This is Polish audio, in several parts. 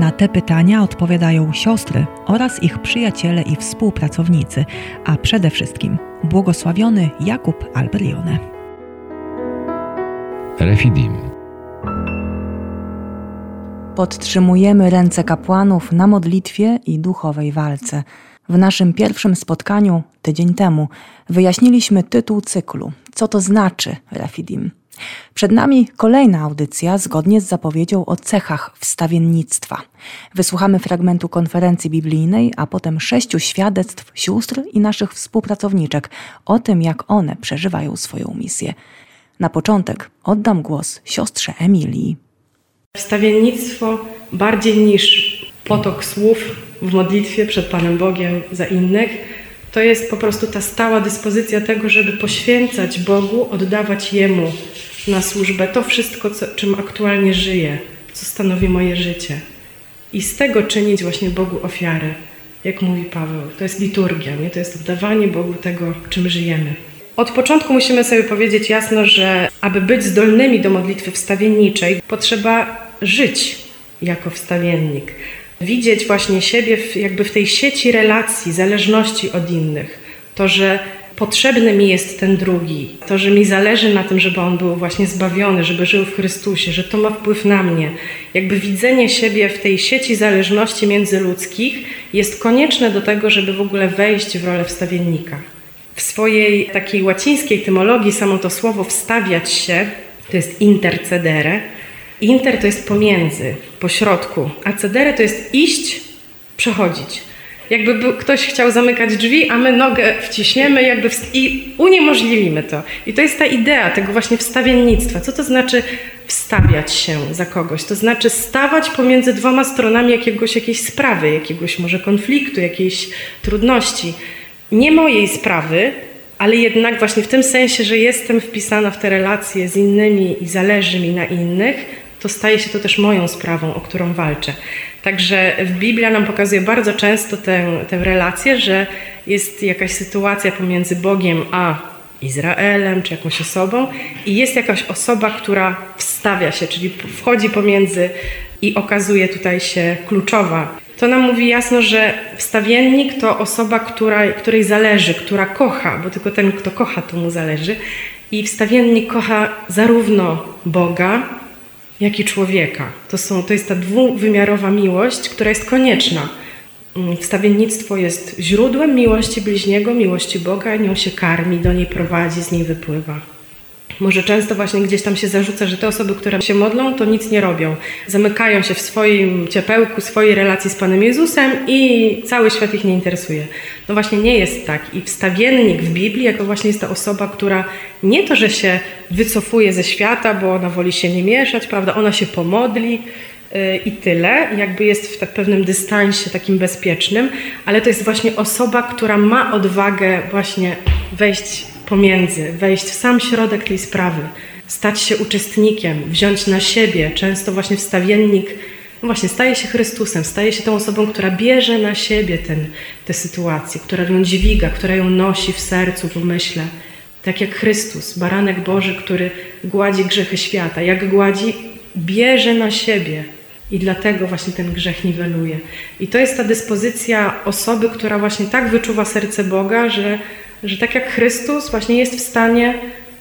Na te pytania odpowiadają siostry oraz ich przyjaciele i współpracownicy, a przede wszystkim błogosławiony Jakub Alberione. Refidim. Podtrzymujemy ręce kapłanów na modlitwie i duchowej walce. W naszym pierwszym spotkaniu, tydzień temu, wyjaśniliśmy tytuł cyklu. Co to znaczy Refidim? Przed nami kolejna audycja zgodnie z zapowiedzią o cechach wstawiennictwa. Wysłuchamy fragmentu konferencji biblijnej, a potem sześciu świadectw sióstr i naszych współpracowniczek o tym, jak one przeżywają swoją misję. Na początek oddam głos siostrze Emilii. Wstawiennictwo bardziej niż potok słów w modlitwie przed Panem Bogiem za innych, to jest po prostu ta stała dyspozycja tego, żeby poświęcać Bogu, oddawać Jemu na służbę to wszystko, co, czym aktualnie żyję, co stanowi moje życie. I z tego czynić właśnie Bogu ofiarę, jak mówi Paweł. To jest liturgia, nie? to jest oddawanie Bogu tego, czym żyjemy. Od początku musimy sobie powiedzieć jasno, że aby być zdolnymi do modlitwy wstawienniczej, potrzeba żyć jako wstawiennik. Widzieć właśnie siebie w, jakby w tej sieci relacji, zależności od innych. To, że potrzebny mi jest ten drugi, to, że mi zależy na tym, żeby on był właśnie zbawiony, żeby żył w Chrystusie, że to ma wpływ na mnie. Jakby widzenie siebie w tej sieci zależności międzyludzkich jest konieczne do tego, żeby w ogóle wejść w rolę wstawiennika. W swojej takiej łacińskiej tymologii samo to słowo wstawiać się to jest intercedere. Inter to jest pomiędzy, pośrodku, a cedere to jest iść, przechodzić. Jakby ktoś chciał zamykać drzwi, a my nogę wciśniemy jakby i uniemożliwimy to. I to jest ta idea tego właśnie wstawiennictwa. Co to znaczy wstawiać się za kogoś? To znaczy stawać pomiędzy dwoma stronami jakiegoś, jakiejś sprawy, jakiegoś może konfliktu, jakiejś trudności. Nie mojej sprawy, ale jednak właśnie w tym sensie, że jestem wpisana w te relacje z innymi i zależy mi na innych, to staje się to też moją sprawą, o którą walczę. Także Biblia nam pokazuje bardzo często tę, tę relację, że jest jakaś sytuacja pomiędzy Bogiem a Izraelem czy jakąś osobą i jest jakaś osoba, która wstawia się, czyli wchodzi pomiędzy i okazuje tutaj się kluczowa. To nam mówi jasno, że wstawiennik to osoba, która, której zależy, która kocha, bo tylko ten, kto kocha, to mu zależy. I wstawiennik kocha zarówno Boga, jak i człowieka. To, są, to jest ta dwuwymiarowa miłość, która jest konieczna. Mm, wstawiennictwo jest źródłem miłości bliźniego, miłości Boga, nią się karmi, do niej prowadzi, z niej wypływa. Może często właśnie gdzieś tam się zarzuca, że te osoby, które się modlą, to nic nie robią. Zamykają się w swoim ciepełku, swojej relacji z Panem Jezusem i cały świat ich nie interesuje. No właśnie nie jest tak. I wstawiennik w Biblii, jako właśnie jest ta osoba, która nie to, że się wycofuje ze świata, bo ona woli się nie mieszać, prawda? Ona się pomodli, y, i tyle, jakby jest w tak pewnym dystansie takim bezpiecznym, ale to jest właśnie osoba, która ma odwagę właśnie wejść pomiędzy, wejść w sam środek tej sprawy, stać się uczestnikiem, wziąć na siebie, często właśnie wstawiennik, no właśnie staje się Chrystusem, staje się tą osobą, która bierze na siebie ten, tę sytuację, która ją dźwiga, która ją nosi w sercu, w umyśle. Tak jak Chrystus, baranek Boży, który gładzi grzechy świata. Jak gładzi, bierze na siebie i dlatego właśnie ten grzech niweluje. I to jest ta dyspozycja osoby, która właśnie tak wyczuwa serce Boga, że że tak jak Chrystus właśnie jest w stanie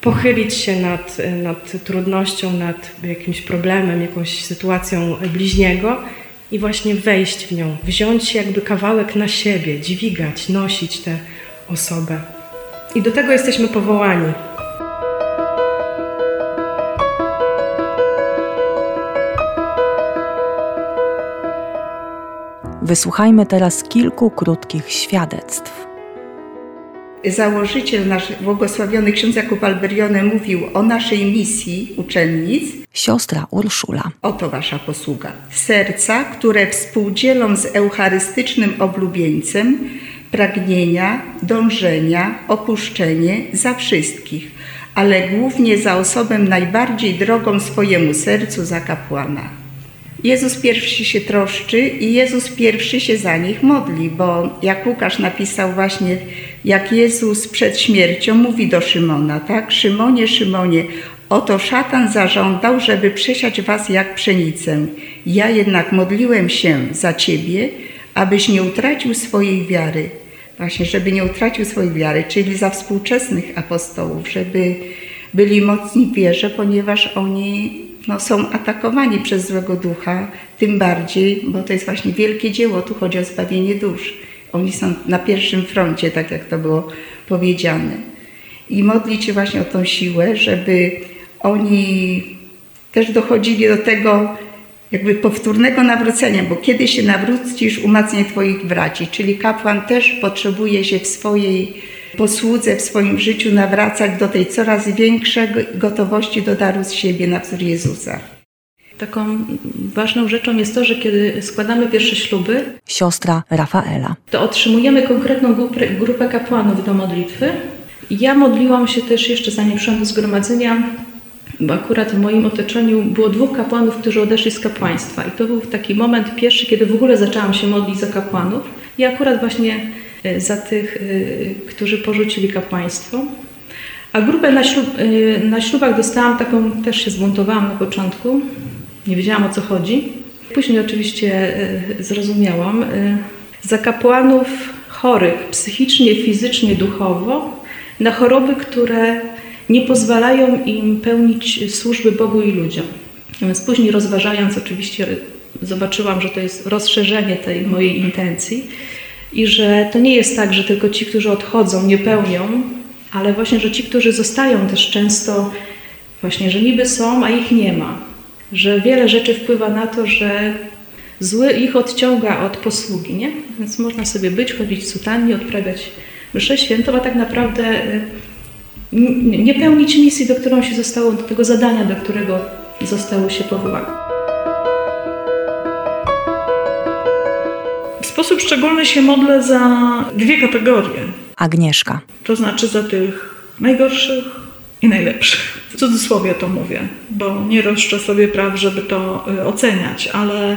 pochylić się nad, nad trudnością, nad jakimś problemem, jakąś sytuacją bliźniego i właśnie wejść w nią, wziąć jakby kawałek na siebie, dźwigać, nosić tę osobę. I do tego jesteśmy powołani. Wysłuchajmy teraz kilku krótkich świadectw. Założyciel nasz, błogosławiony ksiądz Jakub Alberione mówił o naszej misji uczennic. Siostra Urszula. Oto wasza posługa. Serca, które współdzielą z eucharystycznym oblubieńcem pragnienia, dążenia, opuszczenie za wszystkich, ale głównie za osobę najbardziej drogą swojemu sercu, za kapłana. Jezus pierwszy się troszczy i Jezus pierwszy się za nich modli, bo jak Łukasz napisał właśnie, jak Jezus przed śmiercią mówi do Szymona, tak? Szymonie, Szymonie, oto szatan zażądał, żeby przesiać was jak pszenicę. Ja jednak modliłem się za ciebie, abyś nie utracił swojej wiary. Właśnie, żeby nie utracił swojej wiary, czyli za współczesnych apostołów, żeby byli mocni w wierze, ponieważ oni no, są atakowani przez złego ducha, tym bardziej, bo to jest właśnie wielkie dzieło, tu chodzi o zbawienie dusz. Oni są na pierwszym froncie, tak jak to było powiedziane. I modlić się właśnie o tą siłę, żeby oni też dochodzili do tego jakby powtórnego nawrócenia, bo kiedy się nawrócisz, umacniaj Twoich braci. Czyli kapłan też potrzebuje się w swojej posłudze, w swoim życiu nawracać do tej coraz większej gotowości do daru z siebie na wzór Jezusa. Taką ważną rzeczą jest to, że kiedy składamy pierwsze śluby, siostra Rafaela, to otrzymujemy konkretną grupę, grupę kapłanów do modlitwy. Ja modliłam się też jeszcze zanim przyszłam do zgromadzenia, bo akurat w moim otoczeniu było dwóch kapłanów, którzy odeszli z kapłaństwa. I to był taki moment pierwszy, kiedy w ogóle zaczęłam się modlić za kapłanów. I akurat właśnie e, za tych, e, którzy porzucili kapłaństwo. A grupę na, ślub, e, na ślubach dostałam taką, też się zbuntowałam na początku. Nie wiedziałam o co chodzi. Później oczywiście zrozumiałam. Za kapłanów chorych psychicznie, fizycznie, duchowo, na choroby, które nie pozwalają im pełnić służby Bogu i ludziom. Więc później rozważając, oczywiście zobaczyłam, że to jest rozszerzenie tej mojej intencji i że to nie jest tak, że tylko ci, którzy odchodzą, nie pełnią, ale właśnie, że ci, którzy zostają też często właśnie, że niby są, a ich nie ma. Że wiele rzeczy wpływa na to, że zły ich odciąga od posługi, nie? Więc można sobie być, chodzić w sutannie, odprawiać mszę świętą, a tak naprawdę nie pełnić misji, do którą się zostało, do tego zadania, do którego zostało się powołane. W sposób szczególny się modlę za dwie kategorie. Agnieszka. To znaczy za tych najgorszych i najlepszych. W cudzysłowie to mówię, bo nie roszczę sobie praw, żeby to y, oceniać, ale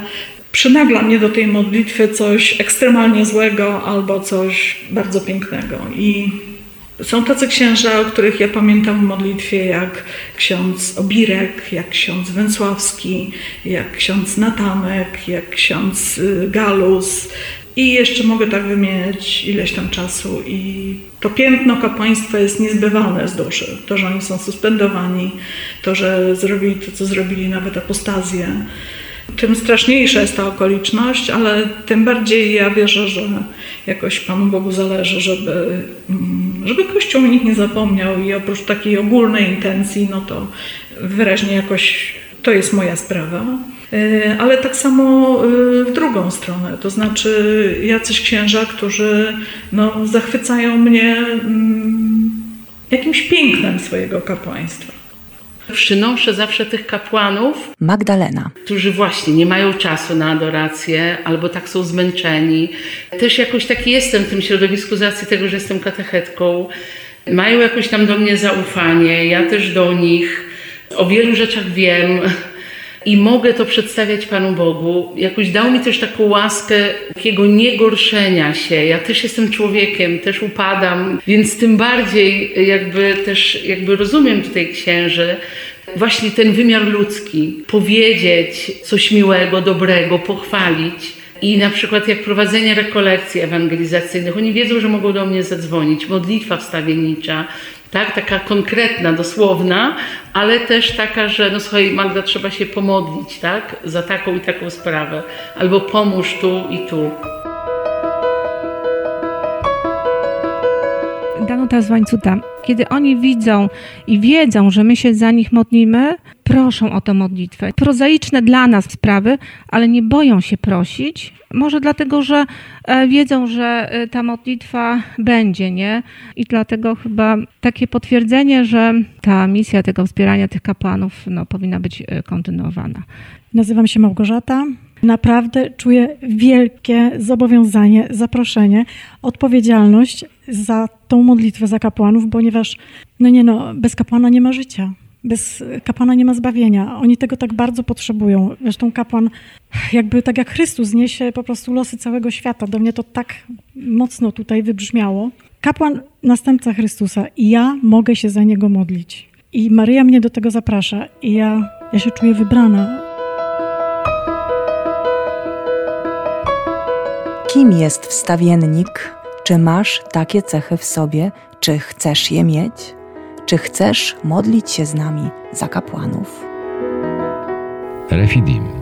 przynagla mnie do tej modlitwy coś ekstremalnie złego albo coś bardzo pięknego. I są tacy księża, o których ja pamiętam w modlitwie, jak ksiądz Obirek, jak ksiądz Węsławski, jak ksiądz Natamek, jak ksiądz y, Galus. I jeszcze mogę tak wymieniać ileś tam czasu. I to piętno kapłaństwa jest niezbywalne z duszy. To, że oni są suspendowani, to, że zrobili to, co zrobili, nawet apostazję tym straszniejsza jest ta okoliczność, ale tym bardziej ja wierzę, że jakoś Panu Bogu zależy, żeby, mm, żeby Kościół o nich nie zapomniał i oprócz takiej ogólnej intencji, no to wyraźnie jakoś to jest moja sprawa. Y, ale tak samo y, w drugą stronę, to znaczy jacyś księża, którzy no, zachwycają mnie mm, jakimś pięknem swojego kapłaństwa. Przynoszę zawsze tych kapłanów, Magdalena, którzy właśnie nie mają czasu na adorację albo tak są zmęczeni. Też jakoś taki jestem w tym środowisku z racji tego, że jestem katechetką. Mają jakoś tam do mnie zaufanie, ja też do nich. O wielu rzeczach wiem i mogę to przedstawiać Panu Bogu. Jakoś dał mi też taką łaskę takiego niegorszenia się. Ja też jestem człowiekiem, też upadam, więc tym bardziej jakby też jakby rozumiem tutaj księży, właśnie ten wymiar ludzki, powiedzieć coś miłego, dobrego, pochwalić. I na przykład jak prowadzenie rekolekcji ewangelizacyjnych, oni wiedzą, że mogą do mnie zadzwonić, modlitwa wstawiennicza, tak? Taka konkretna, dosłowna, ale też taka, że no słuchaj Magda, trzeba się pomodlić, tak? Za taką i taką sprawę. Albo pomóż tu i tu. Księżąta z łańcuta, kiedy oni widzą i wiedzą, że my się za nich modlimy, proszą o tę modlitwę. Prozaiczne dla nas sprawy, ale nie boją się prosić. Może dlatego, że e, wiedzą, że e, ta modlitwa będzie, nie? I dlatego chyba takie potwierdzenie, że ta misja tego wspierania tych kapłanów no, powinna być e, kontynuowana. Nazywam się Małgorzata. Naprawdę czuję wielkie zobowiązanie, zaproszenie, odpowiedzialność za tą modlitwę za kapłanów, ponieważ no nie no, bez kapłana nie ma życia. Bez kapłana nie ma zbawienia. Oni tego tak bardzo potrzebują. Zresztą kapłan, jakby tak jak Chrystus, niesie po prostu losy całego świata. Do mnie to tak mocno tutaj wybrzmiało. Kapłan, następca Chrystusa i ja mogę się za niego modlić. I Maryja mnie do tego zaprasza i ja, ja się czuję wybrana. Kim jest wstawiennik? Czy masz takie cechy w sobie? Czy chcesz je mieć? Czy chcesz modlić się z nami za kapłanów? Refidim